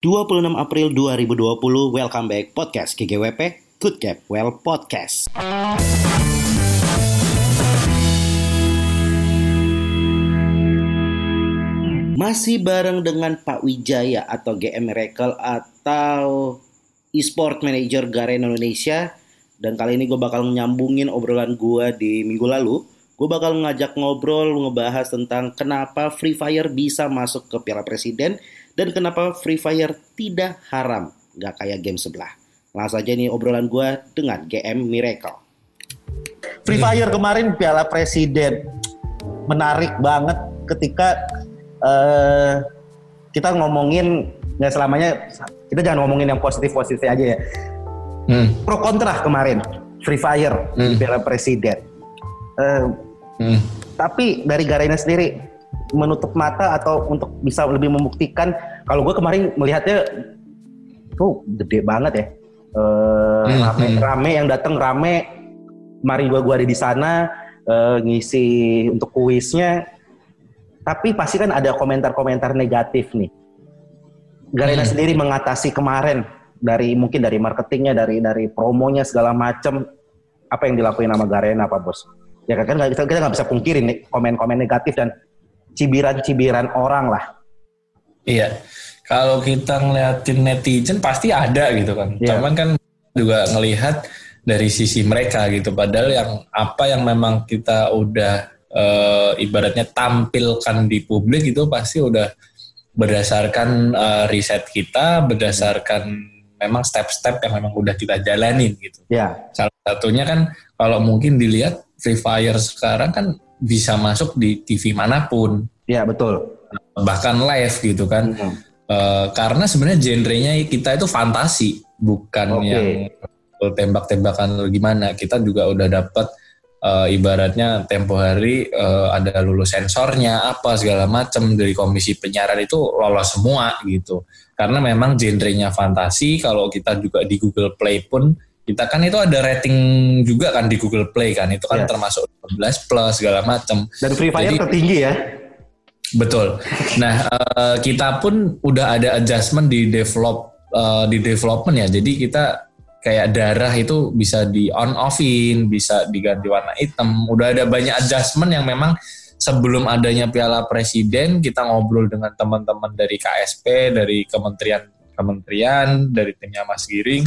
26 April 2020, welcome back podcast GGWP, Good Cap Well Podcast. Masih bareng dengan Pak Wijaya atau GM Miracle atau e-sport manager Garena Indonesia dan kali ini gue bakal nyambungin obrolan gue di minggu lalu. Gue bakal ngajak ngobrol ngebahas tentang kenapa Free Fire bisa masuk ke Piala Presiden dan kenapa Free Fire tidak haram, nggak kayak game sebelah. Langsung aja nih obrolan gue dengan GM Miracle. Free Fire kemarin Piala Presiden menarik banget ketika uh, kita ngomongin nggak selamanya kita jangan ngomongin yang positif positif aja ya. Hmm. Pro kontra kemarin Free Fire hmm. Piala Presiden. Uh, hmm. Tapi dari Garena sendiri menutup mata atau untuk bisa lebih membuktikan. Kalau gue kemarin melihatnya tuh gede banget ya. Uh, hmm, rame hmm. rame yang datang rame. Kemarin gue gue ada di sana uh, ngisi untuk kuisnya. Tapi pasti kan ada komentar-komentar negatif nih. Garena hmm. sendiri mengatasi kemarin dari mungkin dari marketingnya dari dari promonya segala macam apa yang dilakuin sama Garena Pak Bos? Ya kan kita kita nggak bisa pungkirin nih komen-komen negatif dan cibiran-cibiran orang lah. Iya. Kalau kita ngeliatin netizen pasti ada gitu kan. Yeah. Cuman kan juga ngelihat dari sisi mereka gitu. Padahal yang apa yang memang kita udah e, ibaratnya tampilkan di publik itu pasti udah berdasarkan e, riset kita, berdasarkan memang step-step yang memang udah kita jalanin gitu. Ya. Salah satunya kan kalau mungkin dilihat Free Fire sekarang kan bisa masuk di TV mana pun. Iya betul. Bahkan live gitu kan. Hmm. Uh, karena sebenarnya genrenya kita itu fantasi, bukan okay. yang tembak-tembakan gimana. Kita juga udah dapat uh, ibaratnya tempo hari uh, ada lulus sensornya apa segala macam dari komisi penyiaran itu lolos semua gitu. Karena memang genrenya fantasi. Kalau kita juga di Google Play pun kita kan itu ada rating juga kan di Google Play kan. Itu kan yeah. termasuk 12 plus segala macam dan Free Fire Jadi, tertinggi ya. Betul. Nah uh, kita pun udah ada adjustment di develop uh, di development ya. Jadi kita kayak darah itu bisa di on offin bisa diganti warna hitam. Udah ada banyak adjustment yang memang sebelum adanya Piala Presiden kita ngobrol dengan teman-teman dari KSP dari kementerian kementerian dari timnya Mas Giring.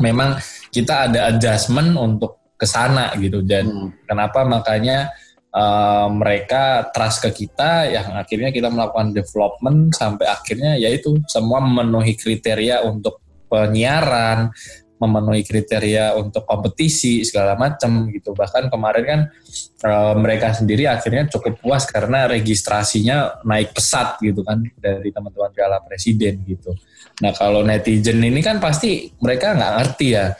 Memang kita ada adjustment untuk ke sana gitu. Dan hmm. kenapa? Makanya uh, mereka trust ke kita yang akhirnya kita melakukan development sampai akhirnya yaitu semua memenuhi kriteria untuk penyiaran memenuhi kriteria untuk kompetisi segala macam gitu. Bahkan kemarin kan uh, mereka sendiri akhirnya cukup puas karena registrasinya naik pesat gitu kan dari teman-teman Piala Presiden gitu. Nah kalau netizen ini kan pasti mereka nggak ngerti ya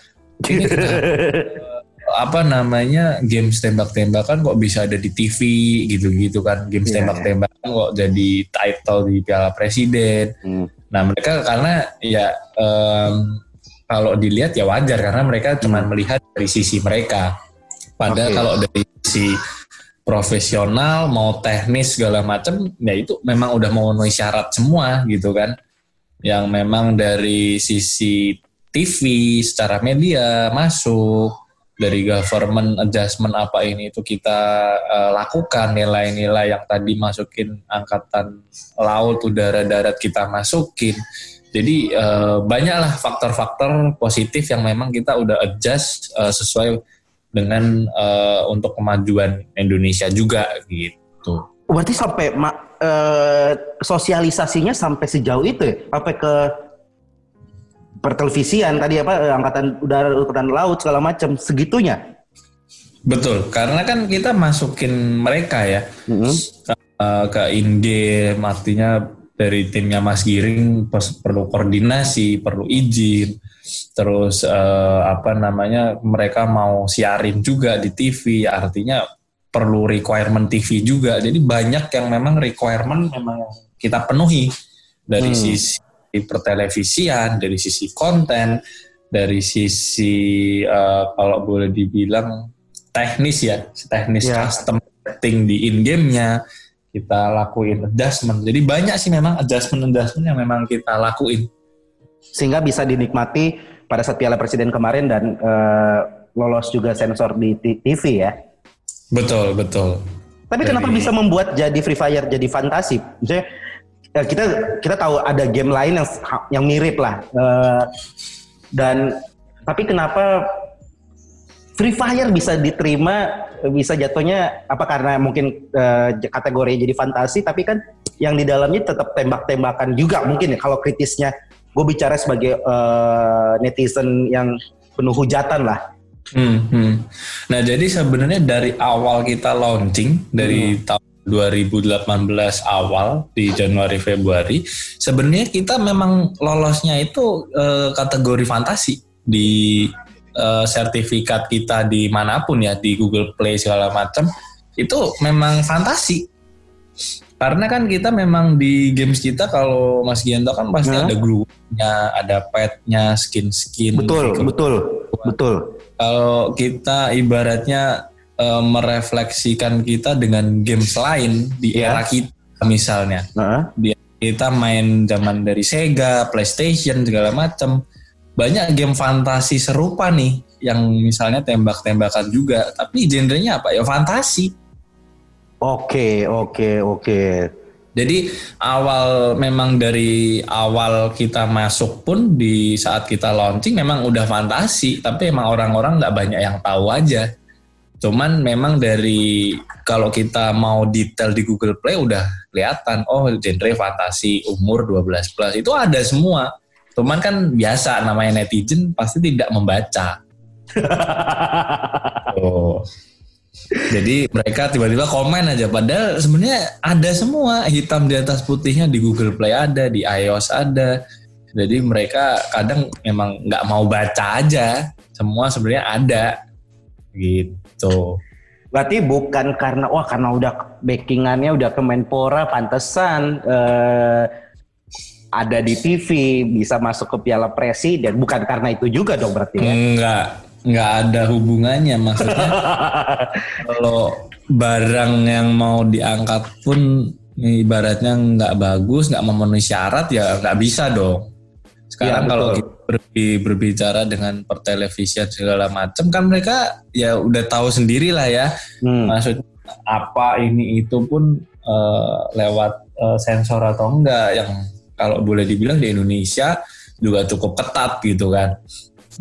ini apa namanya games tembak-tembakan kok bisa ada di TV gitu-gitu kan games yeah, tembak-tembakan yeah. kok jadi title di Piala Presiden hmm. nah mereka karena ya um, kalau dilihat ya wajar karena mereka cuma hmm. melihat dari sisi mereka padahal okay. kalau dari sisi profesional mau teknis segala macam ya itu memang udah memenuhi syarat semua gitu kan yang memang dari sisi TV secara media masuk dari government adjustment apa ini itu kita uh, lakukan nilai-nilai yang tadi masukin angkatan laut udara darat kita masukin jadi uh, banyaklah faktor-faktor positif yang memang kita udah adjust uh, sesuai dengan uh, untuk kemajuan Indonesia juga gitu. Berarti sampai uh, sosialisasinya sampai sejauh itu ya? Sampai ke pertelevisian tadi apa eh, angkatan udara angkatan laut segala macam segitunya betul karena kan kita masukin mereka ya mm-hmm. ke, uh, ke in-game artinya dari timnya Mas Giring perlu koordinasi perlu izin terus uh, apa namanya mereka mau siarin juga di TV artinya perlu requirement TV juga jadi banyak yang memang requirement memang kita penuhi dari hmm. sisi pertelevisian, dari sisi konten, dari sisi uh, kalau boleh dibilang teknis ya, teknis yeah. custom setting di in game-nya kita lakuin adjustment. Jadi banyak sih memang adjustment-adjustment yang memang kita lakuin. Sehingga bisa dinikmati pada saat Piala Presiden kemarin dan uh, lolos juga sensor di TV ya. Betul, betul. Tapi jadi, kenapa bisa membuat jadi Free Fire jadi fantasi? Maksudnya ya kita kita tahu ada game lain yang yang mirip lah. Uh, dan tapi kenapa Free Fire bisa diterima bisa jatuhnya apa karena mungkin uh, kategorinya jadi fantasi tapi kan yang di dalamnya tetap tembak-tembakan juga mungkin ya kalau kritisnya gue bicara sebagai uh, netizen yang penuh hujatan lah. Hmm, hmm. Nah jadi sebenarnya dari awal kita launching dari hmm. tahun 2018 awal di Januari Februari sebenarnya kita memang lolosnya itu uh, kategori fantasi di uh, sertifikat kita di mana pun ya di Google Play segala macam itu memang fantasi karena kan kita memang di games kita kalau Mas Gianto kan pasti hmm? ada glue-nya, ada petnya, skin-skin. Betul, gitu. betul, betul. Kalau kita ibaratnya uh, merefleksikan kita dengan games lain di yeah. era kita misalnya, uh -huh. di kita main zaman dari Sega, PlayStation segala macam banyak game fantasi serupa nih yang misalnya tembak-tembakan juga. Tapi genrenya apa? Ya fantasi. Oke oke oke. Jadi awal memang dari awal kita masuk pun di saat kita launching memang udah fantasi. Tapi emang orang-orang nggak banyak yang tahu aja cuman memang dari kalau kita mau detail di Google Play udah kelihatan oh genre fantasi umur 12 plus itu ada semua Cuman kan biasa namanya netizen pasti tidak membaca. oh. Jadi mereka tiba-tiba komen aja padahal sebenarnya ada semua hitam di atas putihnya di Google Play ada, di iOS ada. Jadi mereka kadang memang nggak mau baca aja. Semua sebenarnya ada gitu. Berarti bukan karena wah karena udah backingannya udah Kemenpora pantesan eh, ada di TV, bisa masuk ke Piala Presiden, bukan karena itu juga dong berarti ya? Enggak, enggak ada hubungannya maksudnya. kalau barang yang mau diangkat pun ibaratnya nggak bagus, nggak memenuhi syarat ya nggak bisa dong. Sekarang ya, kalau kita berbicara dengan pertelevisian segala macam kan mereka ya udah tahu sendiri lah ya. Hmm. Maksudnya apa ini itu pun uh, lewat uh, sensor atau enggak yang kalau boleh dibilang di Indonesia juga cukup ketat gitu kan.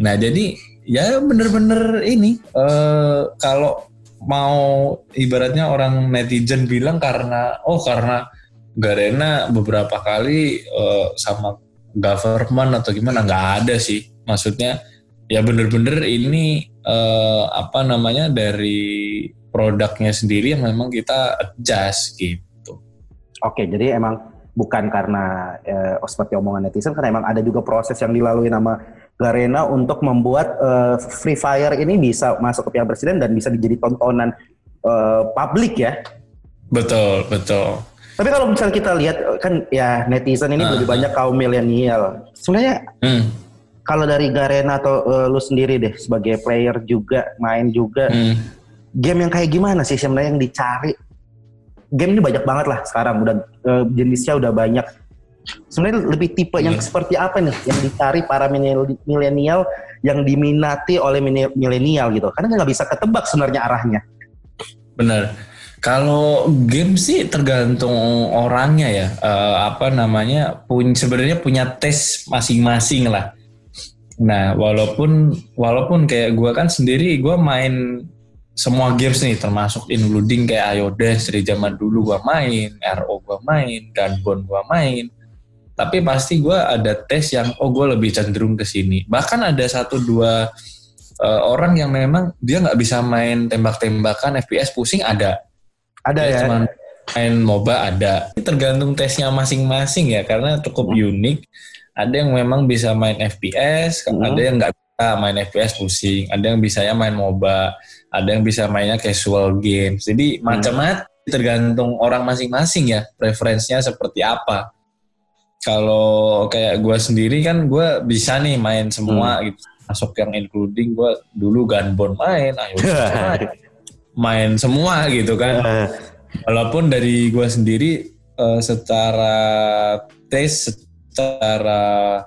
Nah jadi ya bener-bener ini uh, kalau mau ibaratnya orang netizen bilang karena oh karena Garena beberapa kali uh, sama government atau gimana nggak ada sih maksudnya ya bener-bener ini uh, apa namanya dari produknya sendiri yang memang kita adjust gitu. Oke, jadi emang bukan karena eh, seperti omongan netizen karena emang ada juga proses yang dilalui nama Garena untuk membuat eh, Free Fire ini bisa masuk ke Piala Presiden dan bisa menjadi tontonan eh, publik ya. Betul, betul. Tapi kalau misalnya kita lihat kan ya netizen ini uh, lebih banyak kaum milenial. Sebenarnya hmm. kalau dari Garena atau uh, lu sendiri deh sebagai player juga main juga hmm. game yang kayak gimana sih sebenarnya yang dicari game ini banyak banget lah sekarang udah uh, jenisnya udah banyak sebenarnya lebih tipe yang hmm. seperti apa nih yang dicari para milenial yang diminati oleh milenial gitu karena nggak bisa ketebak sebenarnya arahnya benar kalau game sih tergantung orangnya ya uh, apa namanya pun sebenarnya punya tes masing-masing lah nah walaupun walaupun kayak gue kan sendiri gue main semua games nih termasuk including kayak Ayo Dance dari zaman dulu gua main, RO gua main, Gunbone gua main. Tapi pasti gua ada tes yang oh gua lebih cenderung ke sini. Bahkan ada satu dua uh, orang yang memang dia nggak bisa main tembak-tembakan FPS pusing ada. Ada dia ya. Cuman main MOBA ada. Ini tergantung tesnya masing-masing ya karena cukup hmm. unik. Ada yang memang bisa main FPS, hmm. ada yang nggak bisa main FPS pusing, ada yang bisa ya main MOBA ada yang bisa mainnya casual games. Jadi hmm. macam-macam tergantung orang masing-masing ya preferensinya seperti apa. Kalau kayak gue sendiri kan gue bisa nih main semua hmm. gitu. Masuk yang including gue dulu Gunbone main, ayo main. Main semua gitu kan. Walaupun dari gue sendiri uh, secara tes, secara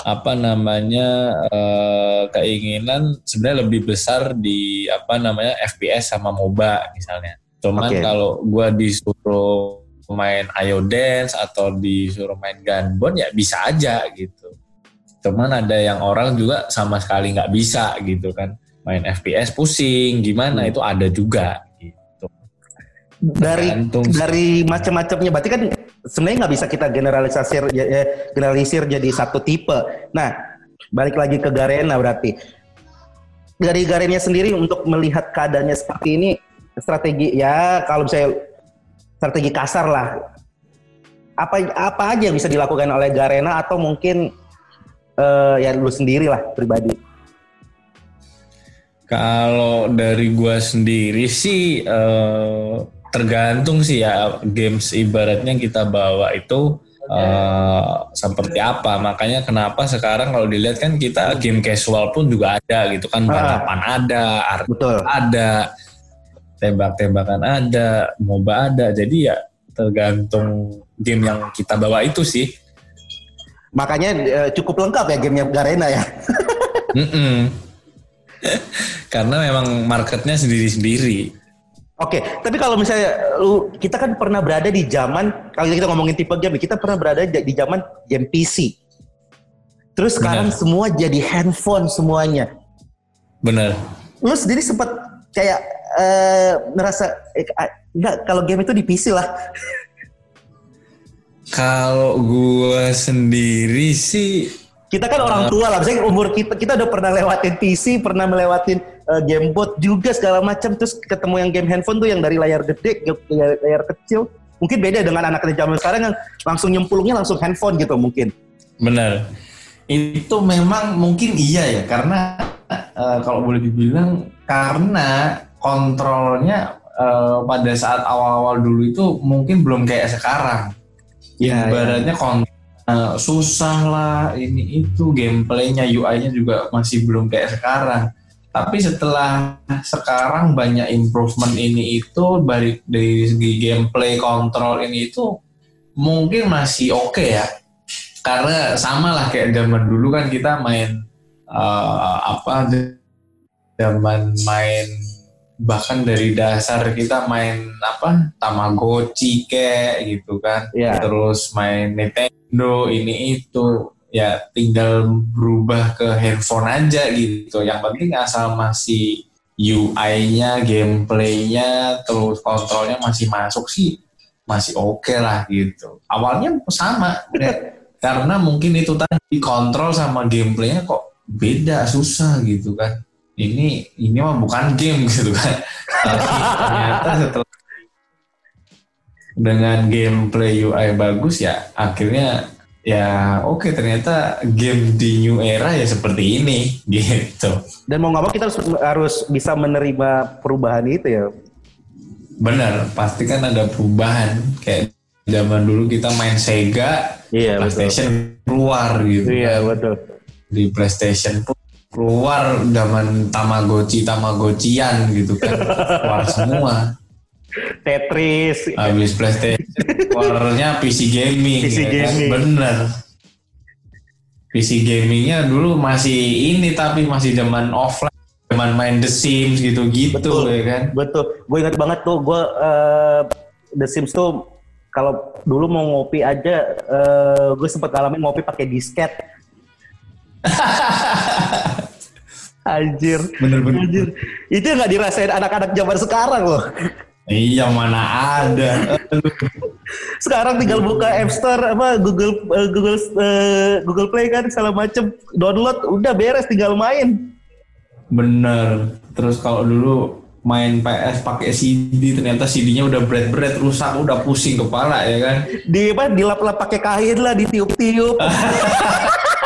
apa namanya uh, keinginan sebenarnya lebih besar di apa namanya FPS sama MOBA misalnya. Cuman okay. kalau gue disuruh main Ayo Dance atau disuruh main Gunbon ya bisa aja gitu. Cuman ada yang orang juga sama sekali nggak bisa gitu kan main FPS pusing gimana? Hmm. itu ada juga dari Tergantung. dari macam-macamnya. Berarti kan sebenarnya nggak bisa kita generalisir ya, ya, generalisir jadi satu tipe. Nah balik lagi ke Garena berarti. Dari Garena sendiri untuk melihat keadaannya seperti ini strategi ya kalau misalnya strategi kasar lah. Apa apa aja yang bisa dilakukan oleh Garena atau mungkin uh, ya lu sendiri lah pribadi kalau dari gua sendiri sih uh, tergantung sih ya games ibaratnya kita bawa itu uh, seperti apa. Makanya kenapa sekarang kalau dilihat kan kita game casual pun juga ada gitu kan. Ah. balapan ada Betul. ada tembak-tembakan ada moba ada. Jadi ya tergantung game yang kita bawa itu sih. Makanya uh, cukup lengkap ya gamenya Garena ya karena memang marketnya sendiri-sendiri Oke, okay, tapi kalau misalnya lu kita kan pernah berada di zaman kalau kita ngomongin tipe game, kita pernah berada di zaman game PC. Terus sekarang Bener. semua jadi handphone semuanya. Bener. Lu sendiri sempat kayak uh, ngerasa eh, enggak kalau game itu di PC lah. kalau gue sendiri sih kita kan orang tua lah, misalnya umur kita kita udah pernah lewatin PC, pernah melewatin uh, game bot juga segala macam, terus ketemu yang game handphone tuh yang dari layar gede, layar, layar kecil, mungkin beda dengan anak zaman sekarang yang langsung nyemplungnya langsung handphone gitu mungkin. Benar. Itu memang mungkin iya ya, karena uh, kalau boleh dibilang karena kontrolnya uh, pada saat awal-awal dulu itu mungkin belum kayak sekarang. Ya, Ibaratnya ya. Uh, susah lah ini itu gameplaynya UI-nya juga masih belum kayak sekarang. Tapi setelah sekarang banyak improvement ini itu dari dari segi gameplay kontrol ini itu mungkin masih oke okay ya. Karena sama lah kayak zaman dulu kan kita main uh, apa zaman main bahkan dari dasar kita main apa Tamagotchi kayak gitu kan. Yeah. terus main Nintendo ini itu. Ya tinggal berubah ke handphone aja gitu. Yang penting asal masih UI-nya gameplaynya terus kontrolnya masih masuk sih masih oke okay lah gitu. Awalnya sama karena mungkin itu tadi kontrol sama gameplaynya kok beda susah gitu kan. Ini ini mah bukan game gitu kan. Tapi ternyata setelah dengan gameplay UI bagus ya akhirnya ya oke okay, ternyata game di new era ya seperti ini gitu. Dan mau nggak mau kita harus, harus bisa menerima perubahan itu ya. Benar pasti kan ada perubahan. Kayak zaman dulu kita main Sega iya, PlayStation betul. keluar gitu iya kan. betul. Di PlayStation pun keluar zaman Tamagotchi Tamagotchian gitu kan. Keluar semua Tetris habis PlayStation keluarnya PC gaming PC ya gaming kan? bener PC gamingnya dulu masih ini tapi masih zaman offline zaman main The Sims gitu-gitu betul, ya kan betul gue ingat banget tuh gue uh, The Sims tuh kalau dulu mau ngopi aja uh, gue sempat ngalamin ngopi pakai disket Anjir. Bener-bener. Anjir. Itu yang gak dirasain anak-anak zaman sekarang loh. Iya mana ada. Sekarang tinggal buka App Store apa Google uh, Google uh, Google Play kan segala macem download udah beres tinggal main. Bener. Terus kalau dulu main PS pakai CD ternyata CD-nya udah berat-berat rusak udah pusing kepala ya kan. Di apa dilap-lap pakai kain lah ditiup-tiup.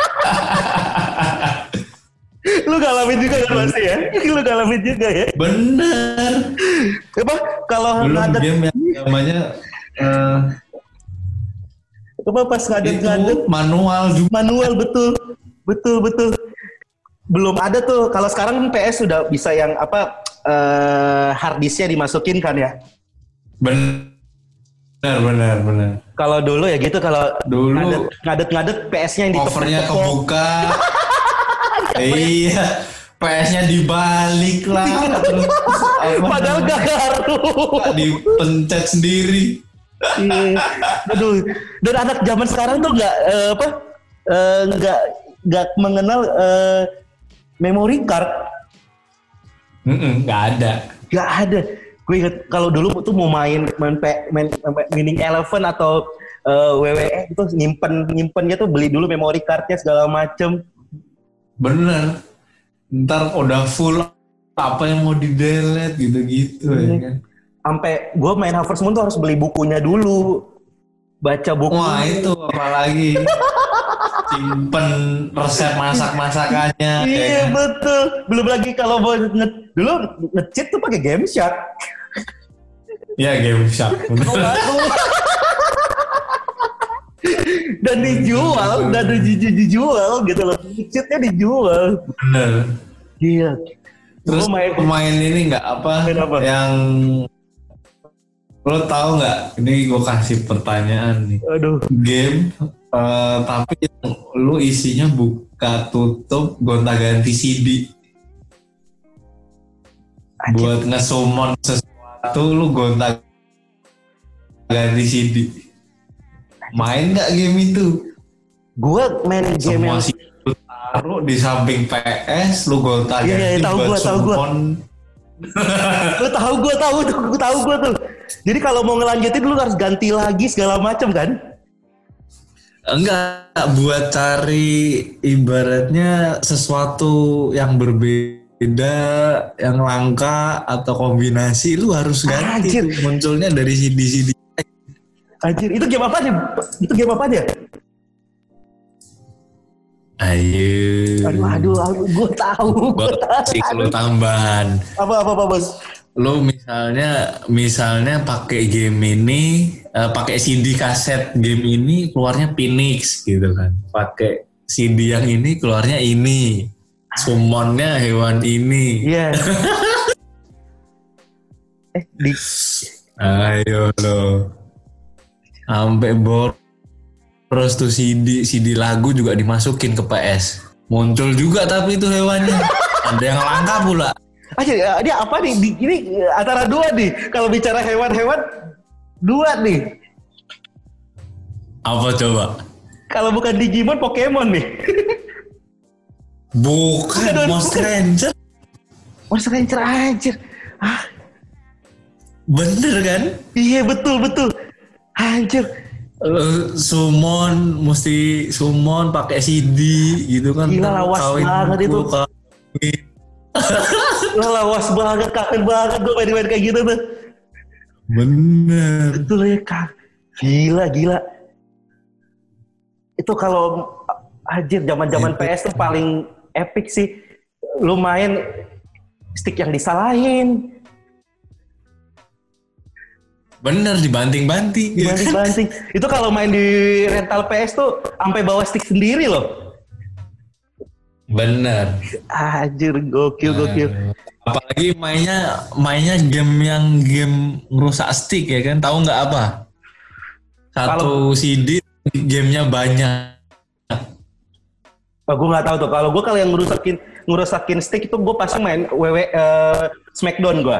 lu ngalamin juga kan pasti ya? Lu ngalamin juga ya? Bener. Apa kalau ngadet game yang namanya uh, apa pas ngadet-ngadet manual juga. Manual betul. Betul betul. Belum ada tuh kalau sekarang PS sudah bisa yang apa uh, hard disknya dimasukin kan ya? Benar, benar, benar. Kalau dulu ya gitu kalau Dulu ngadet ngadet, ngadet PS-nya yang covernya ditepuk-tepuk. kebuka. iya. PS-nya dibalik lah. Terus Padahal gak ngaruh. namanya, dipencet sendiri. Iya. Aduh, dan anak zaman sekarang tuh nggak eh, apa eh, nggak nggak mengenal eh, memory card. Nggak ada. Nggak ada. Gue inget kalau dulu tuh mau main main, main, main winning eleven atau eh, WWE itu nyimpen nyimpennya tuh beli dulu memory cardnya segala macem. Bener. Ntar udah full apa yang mau di delete gitu-gitu ya Iya. kan. Sampai gue main Harvest Moon tuh harus beli bukunya dulu. Baca buku. Wah itu apalagi simpen resep masak-masakannya. ya Iya kan? betul. Belum lagi kalau mau nge dulu nge-cheat tuh pakai game shot. Ya game shark. Dan dijual, dan di- di- dijual gitu loh. Cheatnya dijual. Bener. Iya. Terus main main ini nggak apa, apa? yang lo tahu nggak? Ini gue kasih pertanyaan nih. aduh. Game eh, tapi lu isinya buka tutup gonta-ganti CD Anjir. buat nge-summon sesuatu lu gonta ganti CD. Main nggak game itu? Gua main game Semua yang CD taruh di samping PS, lu gonta ganti Iya, iya, tahu gua, tahu gua. summon. lu tahu gua tahu tuh, gua tahu gua tuh. Jadi kalau mau ngelanjutin lu harus ganti lagi segala macam kan? Enggak, buat cari ibaratnya sesuatu yang berbeda, yang langka atau kombinasi, lu harus ganti. Anjir. Munculnya dari CD-CD. Anjir, itu game apa nih? Itu game apa dia? Ayo. Aduh, aduh, aduh, gua tahu. Gua Gua tahu. kasih lu tambahan. Apa apa apa, Bos? Lu misalnya misalnya pakai game ini, eh, pakai CD kaset game ini keluarnya Phoenix gitu kan. Pakai CD yang ini keluarnya ini. Summonnya hewan ini. Iya. eh, di Ayo lo. Sampai boros tuh CD, CD lagu juga dimasukin ke PS. Muncul juga tapi itu hewannya. Ada yang langka pula. aja ya, dia apa nih? Di, ini antara dua nih. Kalau bicara hewan-hewan dua nih. Apa coba? Kalau bukan Digimon, Pokemon nih. Bukan Bukan, Monster bukan. Ranger. Monster Ranger anjir. Ah, Bener kan? iya betul betul. Anjir. Eh, summon mesti summon pakai CD gitu kan. Gila, lawas kawin banget itu. kawin. Lah lawas banget, kangen banget gue main-main kayak gitu tuh. Bener. Betul ya kak. Gila gila. Itu kalau anjir zaman-zaman Epic. PS tuh paling epic sih. Lu main stick yang disalahin, Bener dibanting-banting. gitu kan. dibanting-banting. Itu kalau main di rental PS tuh sampai bawa stick sendiri loh. Bener. Anjir gokil gokil. Aduh. Apalagi mainnya mainnya game yang game merusak stick ya kan? Tahu nggak apa? Satu CD gamenya banyak. Oh, gue nggak tahu tuh. Kalau gue kalau yang ngerusakin ngerusakin stick itu gue pasti main WW eh, Smackdown gue.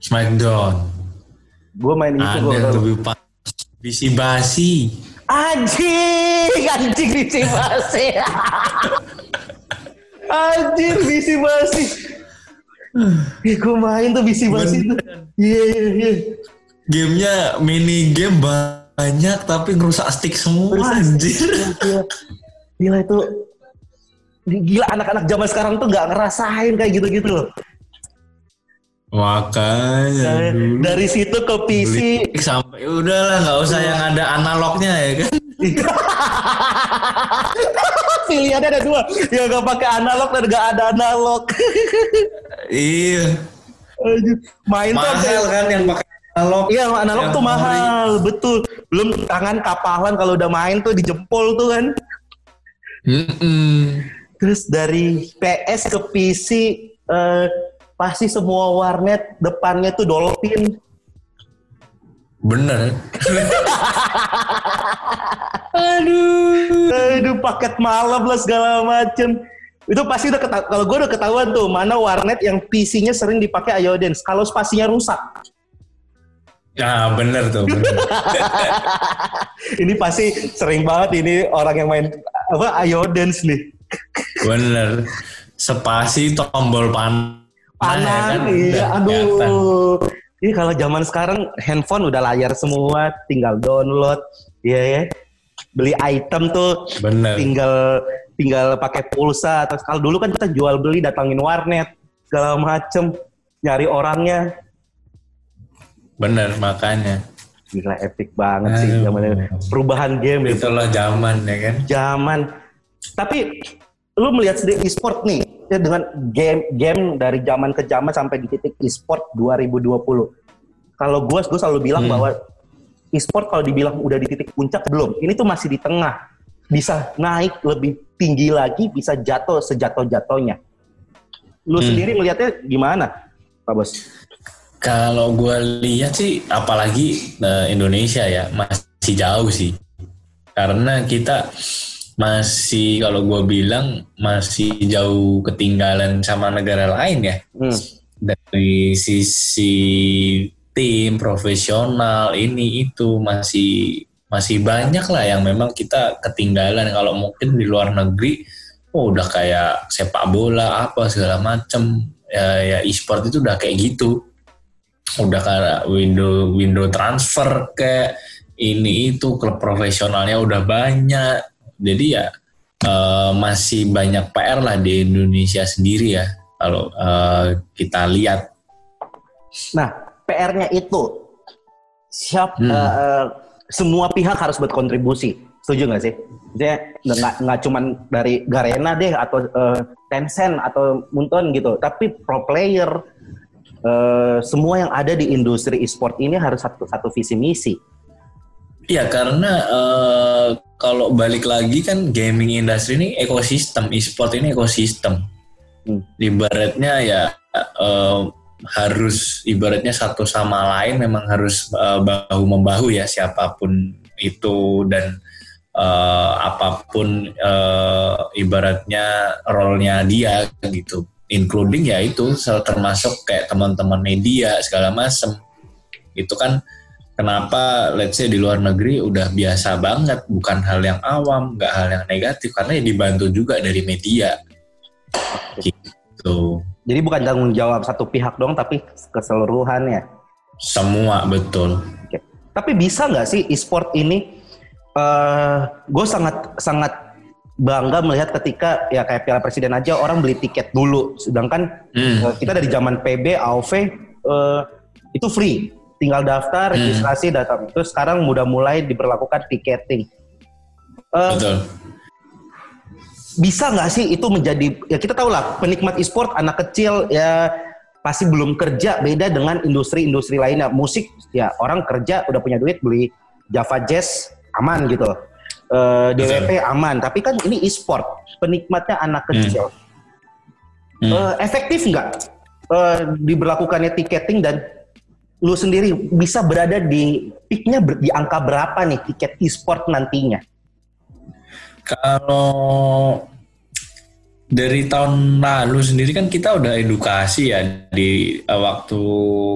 Smackdown. Gue main itu Ada gue. yang lebih pas. Bisi basi. Anjing, anjing bisi basi. anjing bisi basi. Ih, gue main tuh bisi basi tuh. Iya, iya, iya. Gamenya mini game banyak tapi ngerusak stick semua anjir. Gila, gila. Itu. Gila anak-anak zaman sekarang tuh nggak ngerasain kayak gitu-gitu loh. Makanya Dari- dulu Dari situ ke PC. beli sampai udahlah nggak usah yang ada analognya ya kan. Pilihannya ada dua. Ya nggak pakai analog dan nggak ada analog. iya. Main tuh Mahal kan yang pakai analog. Iya analog Yang tuh ori. mahal, betul. Belum tangan kapalan kalau udah main tuh di jempol tuh kan. Mm-mm. Terus dari PS ke PC eh, pasti semua warnet depannya tuh Dolphin. Bener. Aduh, aduh paket malam lah segala macem. Itu pasti udah ketahuan, kalau gue udah ketahuan tuh mana warnet yang PC-nya sering dipakai iodens. Kalau spasinya rusak, Nah, bener tuh. Bener. ini pasti sering banget ini orang yang main apa iodens nih. bener. Spasi tombol pan. Panan, kan iya, aduh. Ini kalau zaman sekarang handphone udah layar semua, tinggal download, iya ya. Beli item tuh Bener. tinggal tinggal pakai pulsa atau kalau dulu kan kita jual beli datangin warnet segala macem nyari orangnya Bener, makanya. gila epic banget sih Aduh. zaman perubahan game ya Itulah zaman ya kan. zaman tapi lu melihat sendiri e-sport nih ya dengan game game dari zaman ke zaman sampai di titik e-sport 2020 kalau gue gue selalu bilang Hmm. bahwa e-sport kalau dibilang udah di titik puncak belum. Ini tuh masih di tengah. Bisa naik lebih tinggi lagi bisa jatuh sejatuh jatuhnya lu Hmm. sendiri melihatnya gimana pak bos? Kalau gue lihat sih, apalagi eh, Indonesia ya masih jauh sih, karena kita masih kalau gue bilang masih jauh ketinggalan sama negara lain ya. Hmm. dari sisi tim profesional ini itu masih masih banyak lah yang memang kita ketinggalan. Kalau mungkin di luar negeri oh udah kayak sepak bola apa segala macem. Ya, ya e-sport itu udah kayak gitu. Udah kayak window window transfer kayak ini itu klub profesionalnya udah banyak jadi ya eh, masih banyak PR lah di Indonesia sendiri ya kalau eh, kita lihat. Nah PR-nya itu siap Hmm. eh, semua pihak harus berkontribusi. Setuju nggak sih? Maksudnya nggak nggak cuman dari Garena deh atau eh, Tencent atau Munton gitu tapi pro player. Eh, semua yang ada di industri e-sport ini harus satu satu visi misi Iya karena eh, kalau balik lagi kan gaming industry ini ekosistem e-sport ini ekosistem. Hmm. Ibaratnya ya eh, harus ibaratnya satu sama lain memang harus eh, bahu membahu ya siapa pun itu dan eh, apa pun eh, ibaratnya role-nya dia gitu. Including ya itu termasuk kayak teman-teman media segala macam. Itu kan kenapa let's say di luar negeri udah biasa banget bukan hal yang awam nggak hal yang negatif karena ya dibantu juga dari media gitu jadi bukan tanggung jawab satu pihak dong tapi keseluruhannya semua betul Oke. Tapi bisa nggak sih e-sport ini? gue sangat sangat bangga melihat ketika ya kayak Piala Presiden aja orang beli tiket dulu, sedangkan Hmm. eh, kita dari zaman PB, AOV eh, itu free, tinggal daftar, Hmm. registrasi, datang. Terus sekarang udah mulai diberlakukan tiketing. Eh, betul bisa nggak sih itu menjadi ya kita tahu lah penikmat e-sport anak kecil ya pasti belum kerja beda dengan industri-industri lainnya musik ya orang kerja udah punya duit beli Java Jazz aman gitu Eh, DWP aman tapi kan ini e-sport penikmatnya anak kecil Hmm. Eh, efektif nggak eh, diberlakukannya tiketing dan lu sendiri bisa berada di peaknya di angka berapa nih tiket e-sport nantinya Kalau dari tahun lalu sendiri kan kita udah edukasi ya di uh, waktu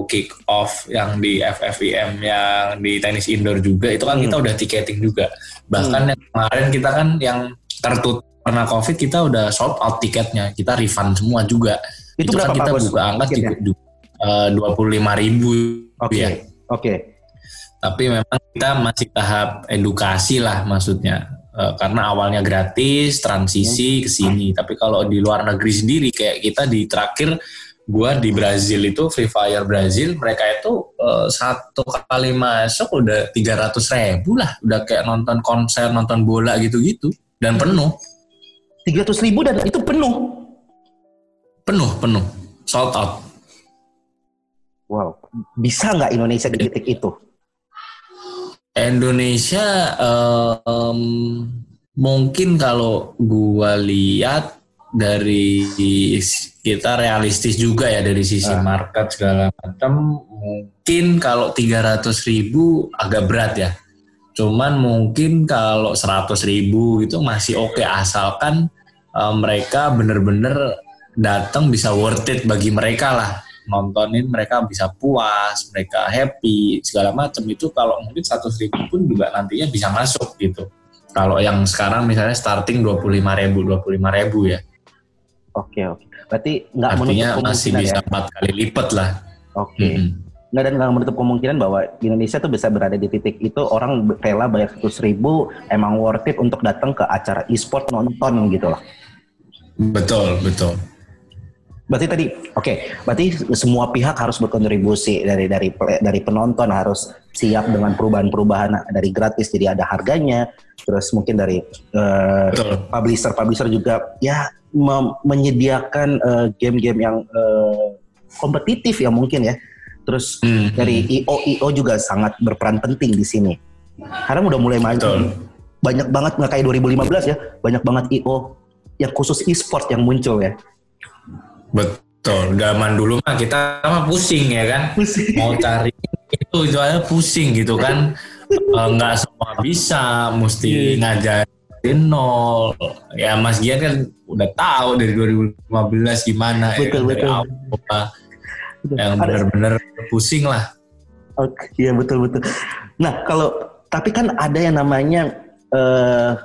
kick off yang di FFIM yang di tenis indoor juga itu kan Hmm. kita udah tiketing juga. Bahkan yang kemarin kita kan yang tertutup karena covid kita udah sold out tiketnya, kita refund semua juga. Itu Itu, berapa, kan kita Pak Bos, buka angka tiketnya? Dua puluh lima ribu. Oke ya. oke. Tapi memang kita masih tahap edukasi lah maksudnya. Eh, karena awalnya gratis, transisi ke sini. Tapi kalau di luar negeri sendiri kayak kita di terakhir gua di Brazil itu Free Fire Brazil mereka itu eh, satu kali masuk udah 300 ribu lah. Udah kayak nonton konser nonton bola gitu-gitu. Dan penuh. tiga ribu dan itu penuh? Penuh penuh. Sold out wow. Bisa nggak Indonesia di titik itu? Indonesia em, mungkin kalau gua lihat dari kita realistis juga ya dari sisi Ah. market segala macam mungkin kalau 300 ribu agak berat ya. Cuman mungkin kalau 100 ribu itu masih oke asalkan eh, mereka bener-bener datang bisa worth it bagi mereka lah nontonin mereka bisa puas mereka happy segala macam itu kalau mungkin 100 ribu pun juga nantinya bisa masuk gitu kalau yang sekarang misalnya starting 25 ribu 25 ribu ya Oke oke. Berarti nggak artinya masih kemungkinan bisa ya. empat kali lipat lah Oke. Mm-mm. Nggak dan nggak menutup kemungkinan bahwa Indonesia tuh bisa berada di titik itu orang rela bayar seratus ribu emang worth it untuk datang ke acara e-sport nonton gitu loh. betul betul Berarti tadi, oke, berarti semua pihak harus berkontribusi dari dari dari penonton harus siap dengan perubahan-perubahan dari gratis jadi ada harganya, terus mungkin dari eh, betul publisher-publisher juga ya menyediakan eh, game-game yang eh, kompetitif ya mungkin ya. Terus Hmm, dari IO IO juga sangat berperan penting di sini. Sekarang udah mulai maju. Banyak banget nggak kayak 2015 ya, banyak banget IO yang khusus e-sport yang muncul ya. Betul zaman dulu mah kita mah pusing ya kan Pusing. mau cari itu itu aja pusing gitu kan Eh, nggak semua bisa Iya. mesti ngajarin nol ya Mas Gian kan udah tahu dari 2015 gimana ya Betul, kan, dari betul. awal yang benar-benar pusing lah Oke, iya betul betul. Nah kalau tapi kan ada yang namanya eh,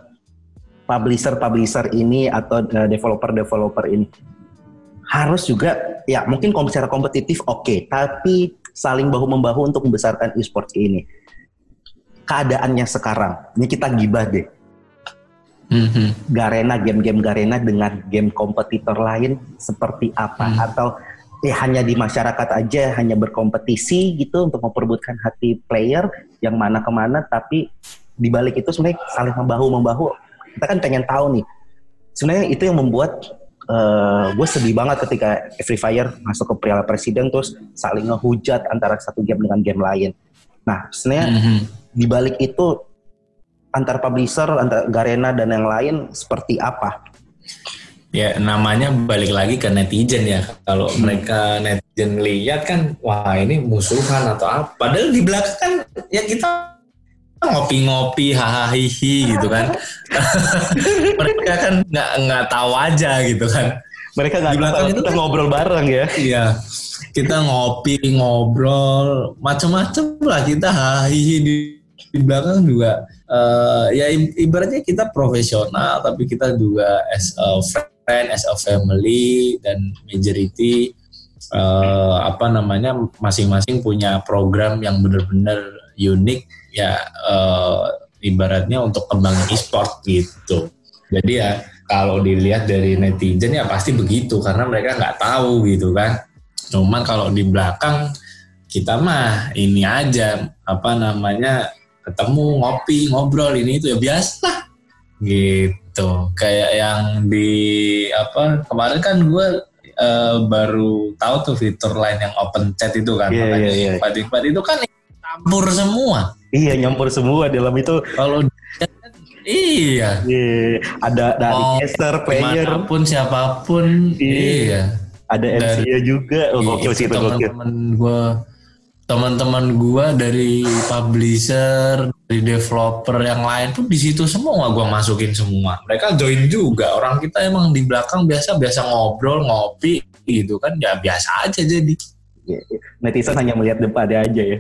publisher-publisher ini atau eh, developer-developer ini harus juga ya mungkin secara kompetitif oke, tapi saling bahu membahu untuk membesarkan e-sport ini. Keadaannya sekarang, ini kita gibah deh. Mhm. Garena game-game Garena dengan game kompetitor lain seperti apa Hmm. atau eh hanya di masyarakat aja hanya berkompetisi gitu untuk memperebutkan hati player yang mana ke mana tapi di balik itu sebenarnya saling membahu membahu kita kan pengen tahu nih sebenarnya itu yang membuat gue sedih banget ketika Free Fire masuk ke Piala Presiden terus saling ngehujat antara satu game dengan game lain nah sebenarnya Mhm. di balik itu antar publisher, antar Garena dan yang lain seperti apa? Ya namanya balik lagi ke netizen ya. Kalau Hmm. mereka netizen lihat kan, wah ini musuhan atau apa. Padahal di belakang kan ya kita ngopi-ngopi, hahaha gitu kan. mereka kan nggak nggak tahu aja gitu kan. Mereka nggak Di belakang tahu itu kita kan- ngobrol bareng ya. Iya. Kita ngopi, ngobrol, macam-macam lah kita hahaha di, di belakang juga. eh, ya ibaratnya kita profesional, tapi kita juga as a friend, as a family dan majority eh, apa namanya masing-masing punya program yang benar-benar unik ya eh, ibaratnya untuk kembangin e-sport gitu. Jadi ya kalau dilihat dari netizen ya pasti begitu karena mereka nggak tahu gitu kan. Cuman kalau di belakang kita mah ini aja apa namanya ketemu ngopi ngobrol ini itu ya biasa lah gitu kayak yang di apa kemarin kan gue eh, baru tahu tuh fitur lain yang open chat itu kan makanya iya, iya. invite-invite itu kan campur semua Iya nyampur semua dalam itu. kalau iya iya, ada dari Mau caster, player, di mana pun siapa pun Iya. iya ada MC-nya juga. Oh, gokil sih itu gokil. teman-teman gue teman-teman gue dari publisher dari developer yang lain pun di situ semua gue masukin semua mereka join juga orang kita emang di belakang biasa biasa ngobrol ngopi gitu kan ya biasa aja jadi Iya, iya. Netizen hanya melihat depannya aja ya.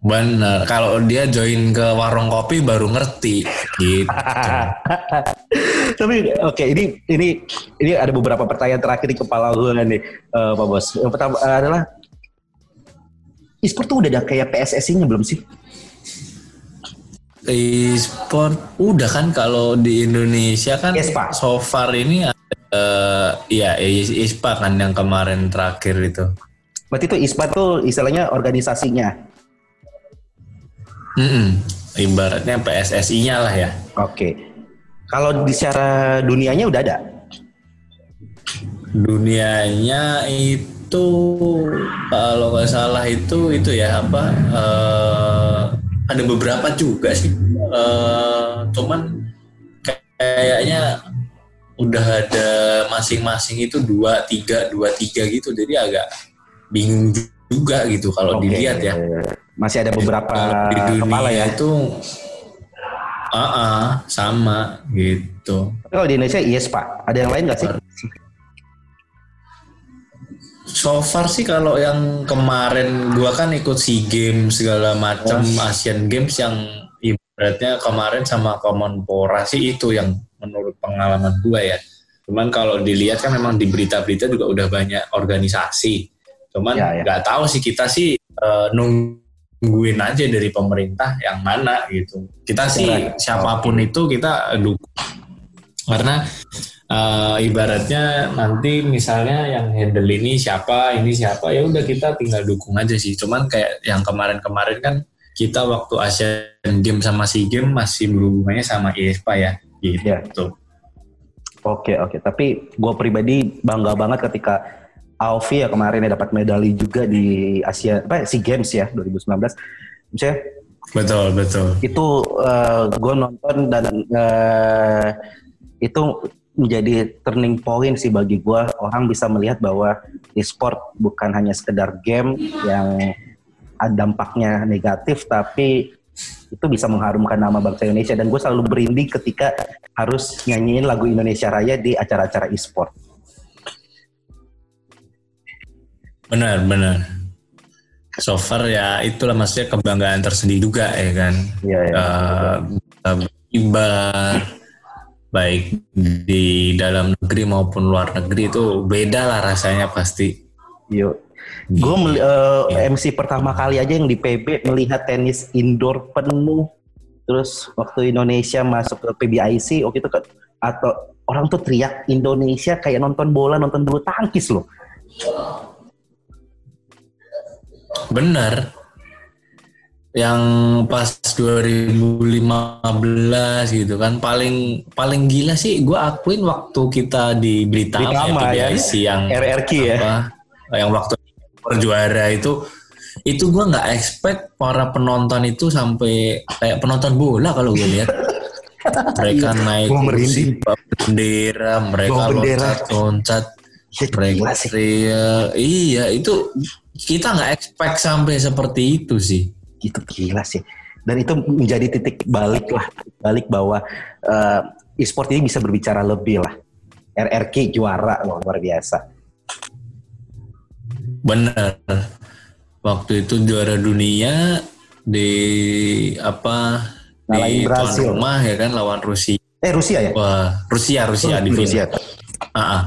Bener kalau dia join ke warung kopi baru ngerti gitu Tapi oke ini ini ini ada beberapa pertanyaan terakhir di kepala gue nih eh, Pak Bos. Yang pertama eh, adalah e-sport tuh udah ada kayak PSSI-nya belum sih? e-sport udah kan kalau di Indonesia kan Espa. so far ini ada eh, ya ISPA kan yang kemarin terakhir itu Berarti itu e-sport tuh istilahnya organisasinya. Mm-mm. Ibaratnya PSSI-nya lah ya. Oke. Kalau di secara dunianya udah ada. Dunianya itu kalau nggak salah itu itu ya apa? eh, ada beberapa juga sih. Eh, cuman kayaknya udah ada masing-masing itu dua tiga dua tiga gitu jadi agak bingung juga gitu kalau Oke. dilihat ya Masih ada beberapa di dunia kepala ya. itu ah ah, sama gitu Tapi Kalau di Indonesia yes Pak. Ada yang lain nggak sih? So far sih kalau yang kemarin gua kan ikut SEA Games segala macam Asian Games yang ibaratnya kemarin sama Kemenpora sih itu yang menurut pengalaman gua ya. Cuman kalau dilihat kan memang di berita-berita juga udah banyak organisasi. Cuman Ya, ya. nggak tahu sih kita sih eh, nungguin aja dari pemerintah yang mana gitu. Kita sih siapa pun itu kita dukung. Karena eh, ibaratnya nanti misalnya yang handle ini siapa, ini siapa, ya udah kita tinggal dukung aja sih. Cuman kayak yang kemarin-kemarin kan kita waktu Asian Games sama SEA Games masih berhubungannya sama IESPA ya, Ya. gitu. Oke oke. Tapi gue pribadi bangga banget ketika Alfi ya kemarin ya dapat medali juga di Asia apa SEA Games ya 2019. Misalnya Betul, betul. itu gue nonton dan eh, itu menjadi turning point sih bagi gue orang bisa melihat bahwa e-sport bukan hanya sekedar game yang ada dampaknya negatif tapi itu bisa mengharumkan nama bangsa Indonesia dan gue selalu berinding ketika harus nyanyiin lagu Indonesia Raya di acara-acara e-sport. Benar, benar. So far ya itulah maksudnya kebanggaan tersendiri juga ya kan. Iya ya. Eh, ibar baik di dalam negeri maupun luar negeri itu beda lah rasanya pasti. Yuk. Gue MC pertama kali aja yang di PB melihat tenis indoor penuh. Terus waktu Indonesia masuk ke PBIC, waktu itu kan atau orang tuh teriak Indonesia kayak nonton bola, nonton bulu tangkis loh. Benar. Yang pas 2015 gitu kan paling paling gila sih gue akuin waktu kita di Britama, Britama, ya. PBIC yang RRQ ya. apa, yang waktu berjuara itu itu gue nggak expect para penonton itu sampai kayak penonton bola kalau gue lihat mereka naik Gua merinding. kursi bendera mereka Bawa bendera. gila sih. teriak. iya itu kita nggak expect sampai seperti itu sih Gitu gila sih. Dan itu menjadi titik balik lah, balik bahwa eh, e-sport ini bisa berbicara lebih lah. RRQ juara loh, luar biasa. bener waktu itu juara dunia di apa Ngalahin di tuan Brasil. rumah ya kan lawan Rusia Eh Rusia ya? wah Rusia Rusia di Rusia. final Ah, ah.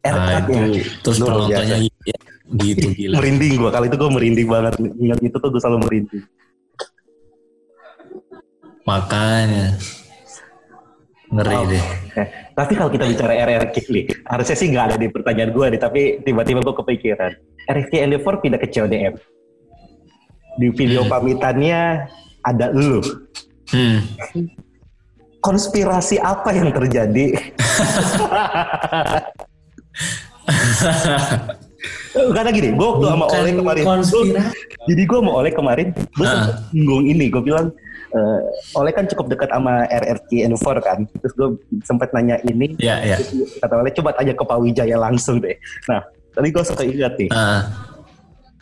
Nah, itu terus Luar penontonnya biasa. ya, gitu gila. Merinding gua kali itu gua merinding banget. Ingat itu tuh gua selalu merinding. Makanya. Ngeri Wow. deh. Eh, tapi kalau kita bicara RRQ nih harusnya sih nggak ada di pertanyaan gua nih tapi tiba-tiba gua kepikiran. RRQ Endeavor pindah ke CODM di video pamitannya ada lu. Hmm. konspirasi apa yang terjadi karena gini gue waktu sama Oleh kemarin konspirasi. jadi gue mau Oleh kemarin gue Ah. singgung ini gue bilang eh, Oleh kan cukup dekat sama RRQ Endeavor kan terus gue sempat nanya ini ya ya Terus kata Oleh coba tanya ke Pak Wijaya langsung deh nah tadi gue suka ingat nih Ah,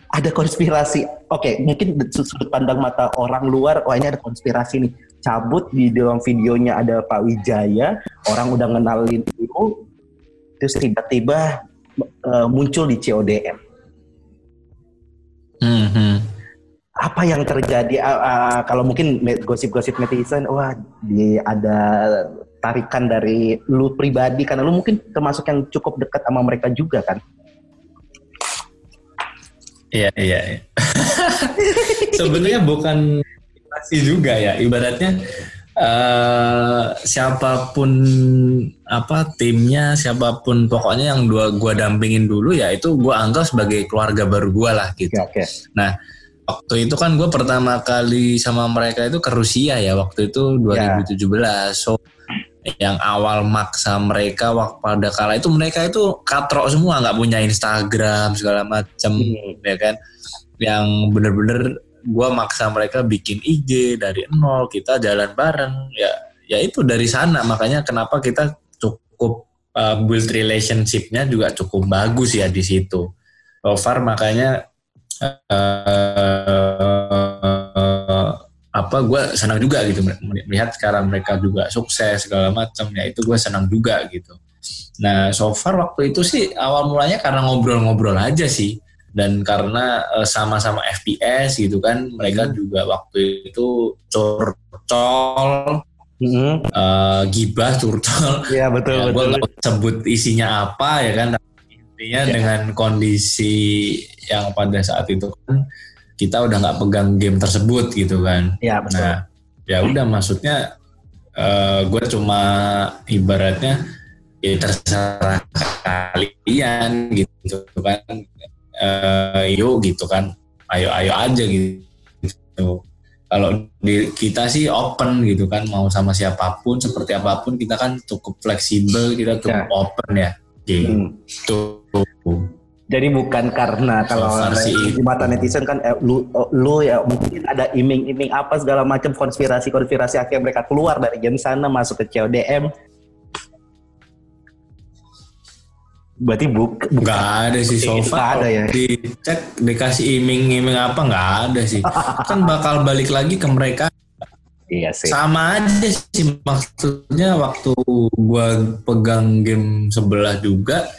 ada konspirasi. Oke, mungkin dari sudut pandang mata orang luar, wah ini ada konspirasi nih. Cabut di dalam videonya ada Pak Wijaya, orang udah ngenalin itu, terus tiba-tiba eh, muncul di CODM. hmm, hmm. Apa yang terjadi? Ah, ah, kalau mungkin gosip-gosip netizen, wah di ada tarikan dari lu pribadi karena lu mungkin termasuk yang cukup dekat sama mereka juga kan. Iya iya. iya. Sebenarnya bukan pasti juga ya. Ibaratnya eh siapa pun apa timnya, siapa pun pokoknya yang dua gua dampingin dulu ya itu gua anggap sebagai keluarga baru gua lah gitu. Oke, oke. Nah waktu itu kan gue pertama kali sama mereka itu ke Rusia ya waktu itu 2017. So yang awal maksa mereka waktu pada kala itu mereka itu katrok semua nggak punya Instagram segala macam Hmm. ya kan yang bener-bener gue maksa mereka bikin IG dari nol kita jalan bareng ya ya itu dari sana makanya kenapa kita cukup uh, build relationship-nya juga cukup bagus ya di situ. So far makanya uh, apa gue senang juga gitu melihat sekarang mereka juga sukses segala macam ya itu gue senang juga gitu. Nah so far waktu itu sih awal mulanya karena ngobrol-ngobrol aja sih dan karena uh, sama-sama FPS gitu kan mereka hmm. juga waktu itu curcol hmm. uh, gibah curcol ya betul ya, betul gue sebut isinya apa ya kan intinya ya. dengan kondisi yang pada saat itu kan kita udah nggak pegang game tersebut gitu kan ya betul nah ya udah maksudnya uh, gue cuma ibaratnya ya terserah kalian gitu kan uh, yuk gitu kan. Ayo ayo aja gitu. Kalau di kita sih open gitu kan mau sama siapa pun seperti apa pun kita kan cukup fleksibel kita cukup ya. open ya. Gitu. Hmm. jadi bukan karena kalau so di mata netizen kan eh, lu lu ya mungkin ada iming-iming apa segala macam konspirasi-konspirasi akhirnya mereka keluar dari game sana masuk ke CODM Berarti buk, bukan. Gak ada sih sofa. ada ya. Dicek dikasih iming-iming apa nggak ada sih. kan bakal balik lagi ke mereka. Iya sih. Sama aja sih maksudnya waktu gua pegang game sebelah juga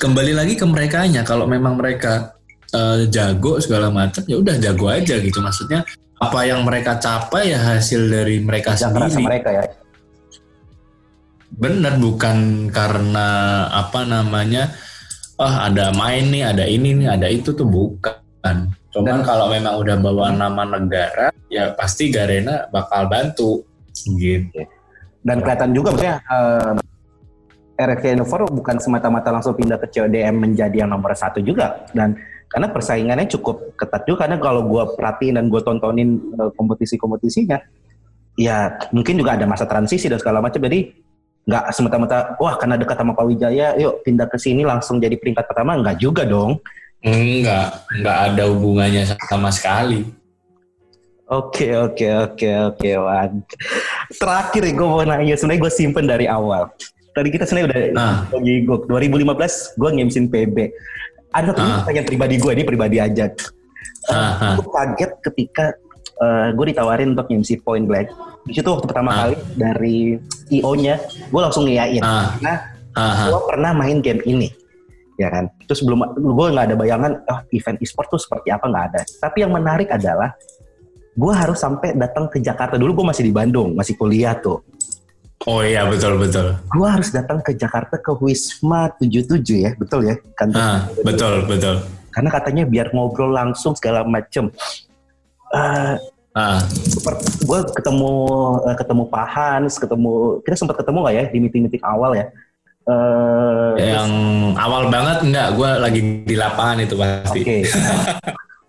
kembali lagi ke mereka nya kalau memang mereka uh, jago segala macam ya udah jago aja gitu maksudnya apa yang mereka capai ya hasil dari mereka yang sendiri. mereka ya benar bukan karena apa namanya oh ada main nih ada ini nih ada itu tuh bukan. Cuman kalau memang udah bawa nama negara ya pasti Garena bakal bantu gitu. Dan kelihatan juga maksudnya uh, eh, RFK Innovar bukan semata-mata langsung pindah ke CODM menjadi yang nomor satu juga. Dan karena persaingannya cukup ketat juga karena kalau gue perhatiin dan gue tontonin uh, kompetisi-kompetisinya ya mungkin juga ada masa transisi dan segala macam. Jadi nggak semata-mata wah karena dekat sama Pak Wijaya yuk pindah ke sini langsung jadi peringkat pertama nggak juga dong enggak nggak ada hubungannya sama sekali Oke oke oke oke Wan. Terakhir gue mau nanya sebenarnya gue simpen dari awal. Tadi kita sebenarnya udah nah. lagi gue 2015 gue ngemsin PB. Ada satu ah. pertanyaan pribadi gue ini pribadi aja. Uh, ah, gue kaget ketika uh, gue ditawarin untuk MC Point Blank. Di situ waktu pertama ah. kali dari IO-nya, gue langsung ngiyain. Ah. Karena ah. gue pernah main game ini. Ya kan? Terus belum, gue nggak ada bayangan, oh, event e-sport tuh seperti apa, nggak ada. Tapi yang menarik adalah, gue harus sampai datang ke Jakarta. Dulu gue masih di Bandung, masih kuliah tuh. Oh iya betul betul. Gue harus datang ke Jakarta ke Wisma 77 ya, betul ya? Kan ah, betul betul. Karena katanya biar ngobrol langsung segala macem uh, ah. gue ketemu uh, ketemu Pak Hans, ketemu kita sempat ketemu nggak ya di meeting-meeting awal ya? Uh, yang terus, awal banget enggak, gue lagi di lapangan itu pasti. Oke.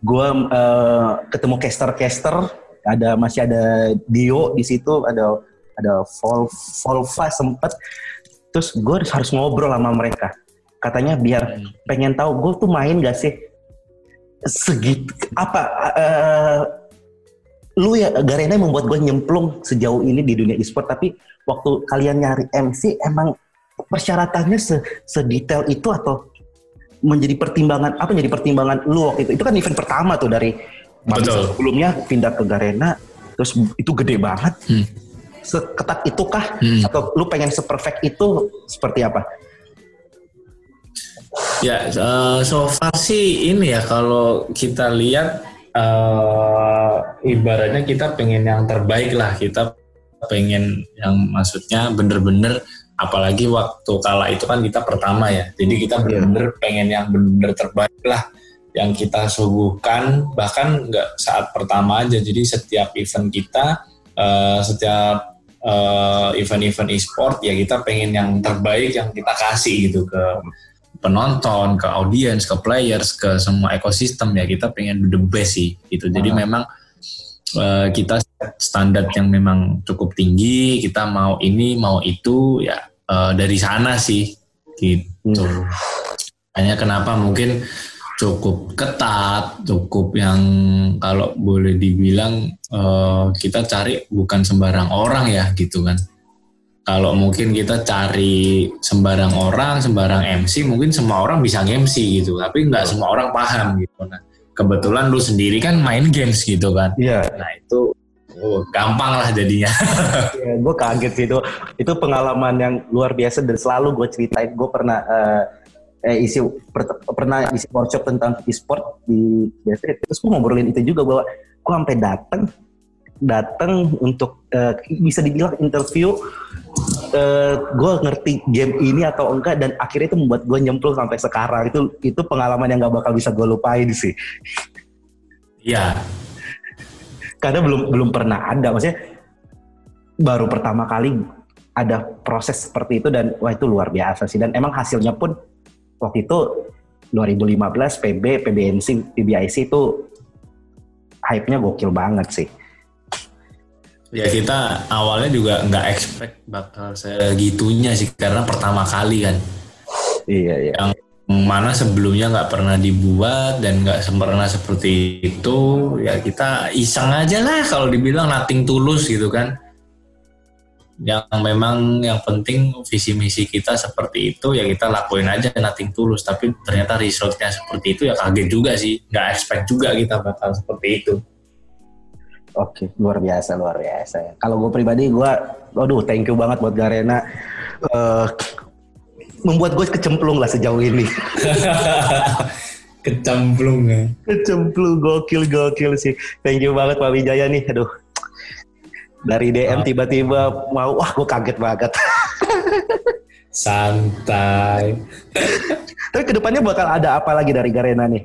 Okay. gue uh, ketemu caster-caster, ada masih ada Dio di situ, ada ada Vol Volva sempet. Terus gue harus ngobrol sama mereka. Katanya biar pengen tahu gue tuh main gak sih segitu apa uh, lu ya Garena yang membuat gue nyemplung sejauh ini di dunia e-sport tapi waktu kalian nyari MC emang persyaratannya se sedetail itu atau menjadi pertimbangan apa jadi pertimbangan lu waktu itu itu kan event pertama tuh dari Betul. sebelumnya pindah ke Garena terus itu gede banget hmm. seketat itukah hmm. atau lu pengen seperfect itu seperti apa Ya, uh, so far sih ini ya kalau kita lihat uh, ibaratnya kita pengen yang terbaik lah, kita pengen yang maksudnya bener-bener apalagi waktu kala itu kan kita pertama ya, jadi kita iya. bener-bener pengen yang bener-bener terbaik lah yang kita suguhkan bahkan nggak saat pertama aja, jadi setiap event kita, uh, setiap event-event uh, e-sport ya kita pengen yang terbaik yang kita kasih gitu ke penonton, ke audiens, ke players, ke semua ekosistem ya kita pengen the best sih gitu. Jadi uh. memang uh, kita standar yang memang cukup tinggi, kita mau ini mau itu ya uh, dari sana sih gitu. Hmm. Hanya kenapa mungkin cukup ketat, cukup yang kalau boleh dibilang uh, kita cari bukan sembarang orang ya gitu kan. Kalau mungkin kita cari sembarang orang, sembarang MC, mungkin semua orang bisa MC gitu, tapi nggak semua orang paham gitu. Nah, kebetulan lu sendiri kan main games gitu kan. Iya. Nah itu oh, gampang lah jadinya. ya, gue kaget sih itu. Itu pengalaman yang luar biasa dan selalu gue ceritain. Gue pernah uh, eh, isi per, pernah isi workshop tentang e-sport di BSD terus gue ngobrolin itu juga bahwa gue sampai datang datang untuk uh, bisa dibilang interview uh, gue ngerti game ini atau enggak dan akhirnya itu membuat gue nyemplung sampai sekarang. Itu itu pengalaman yang gak bakal bisa gue lupain sih. Iya. Karena belum belum pernah ada. Maksudnya baru pertama kali ada proses seperti itu dan wah itu luar biasa sih. Dan emang hasilnya pun waktu itu 2015 PB, PBNC, PBIC itu hype-nya gokil banget sih. Ya kita awalnya juga nggak expect bakal segitunya sih karena pertama kali kan. Iya iya. Yang mana sebelumnya nggak pernah dibuat dan nggak sempurna seperti itu ya kita iseng aja lah kalau dibilang nating tulus gitu kan yang memang yang penting visi misi kita seperti itu ya kita lakuin aja nating tulus tapi ternyata resultnya seperti itu ya kaget juga sih nggak expect juga kita bakal seperti itu oke luar biasa luar biasa kalau gue pribadi gue aduh thank you banget buat Garena. Uh, membuat gue kecemplung lah sejauh ini. Kecemplung ya. Kecemplung gokil gokil sih. Thank you banget Pak Wijaya nih. Aduh. Dari DM tiba-tiba mau wah gue kaget banget. Santai. Tapi ke depannya bakal ada apa lagi dari Garena nih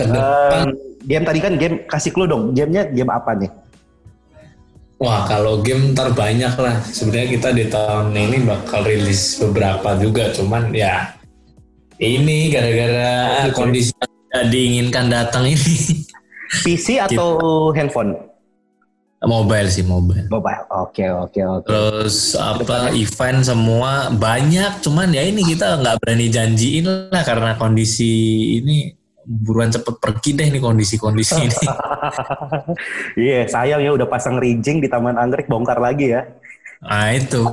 ke depan um, game tadi kan game kasih clue dong gamenya game apa nih Wah kalau game terbanyak lah sebenarnya kita di tahun ini bakal rilis beberapa juga cuman ya ini gara-gara okay. kondisi yang diinginkan datang ini PC atau gitu. handphone Mobile sih mobile. Mobile. Oke okay, oke okay, oke. Okay. Terus apa event semua banyak, cuman ya ini kita nggak berani janjiin lah karena kondisi ini buruan cepet pergi deh nih kondisi-kondisi ini. Iya yeah, sayang ya udah pasang rijing di Taman Anggrek bongkar lagi ya. Nah itu.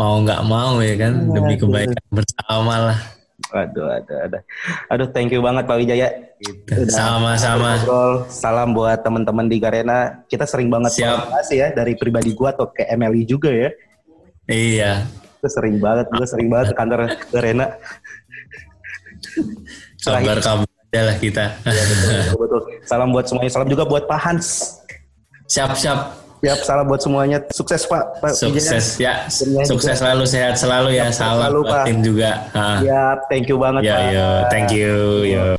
mau nggak mau ya kan demi kebaikan bersama lah. Aduh, aduh, aduh. Aduh, thank you banget Pak Wijaya. Sama-sama. Salam buat teman-teman di Garena. Kita sering banget Siap. ya dari pribadi gua atau ke MLI juga ya. Iya. Itu sering banget, gue sering banget ke kantor Garena. Kabar-kabar aja lah kita. Ya, betul, betul. Salam buat semuanya. Salam juga buat Pak Hans. Siap, siap. Siap, salam buat semuanya. Sukses Pak. Pak Sukses ya. Sukses juga. selalu, sehat selalu ya. Salam buat Pak. tim juga. Siap, thank you banget ya, Pak. Yo, thank you. Yo.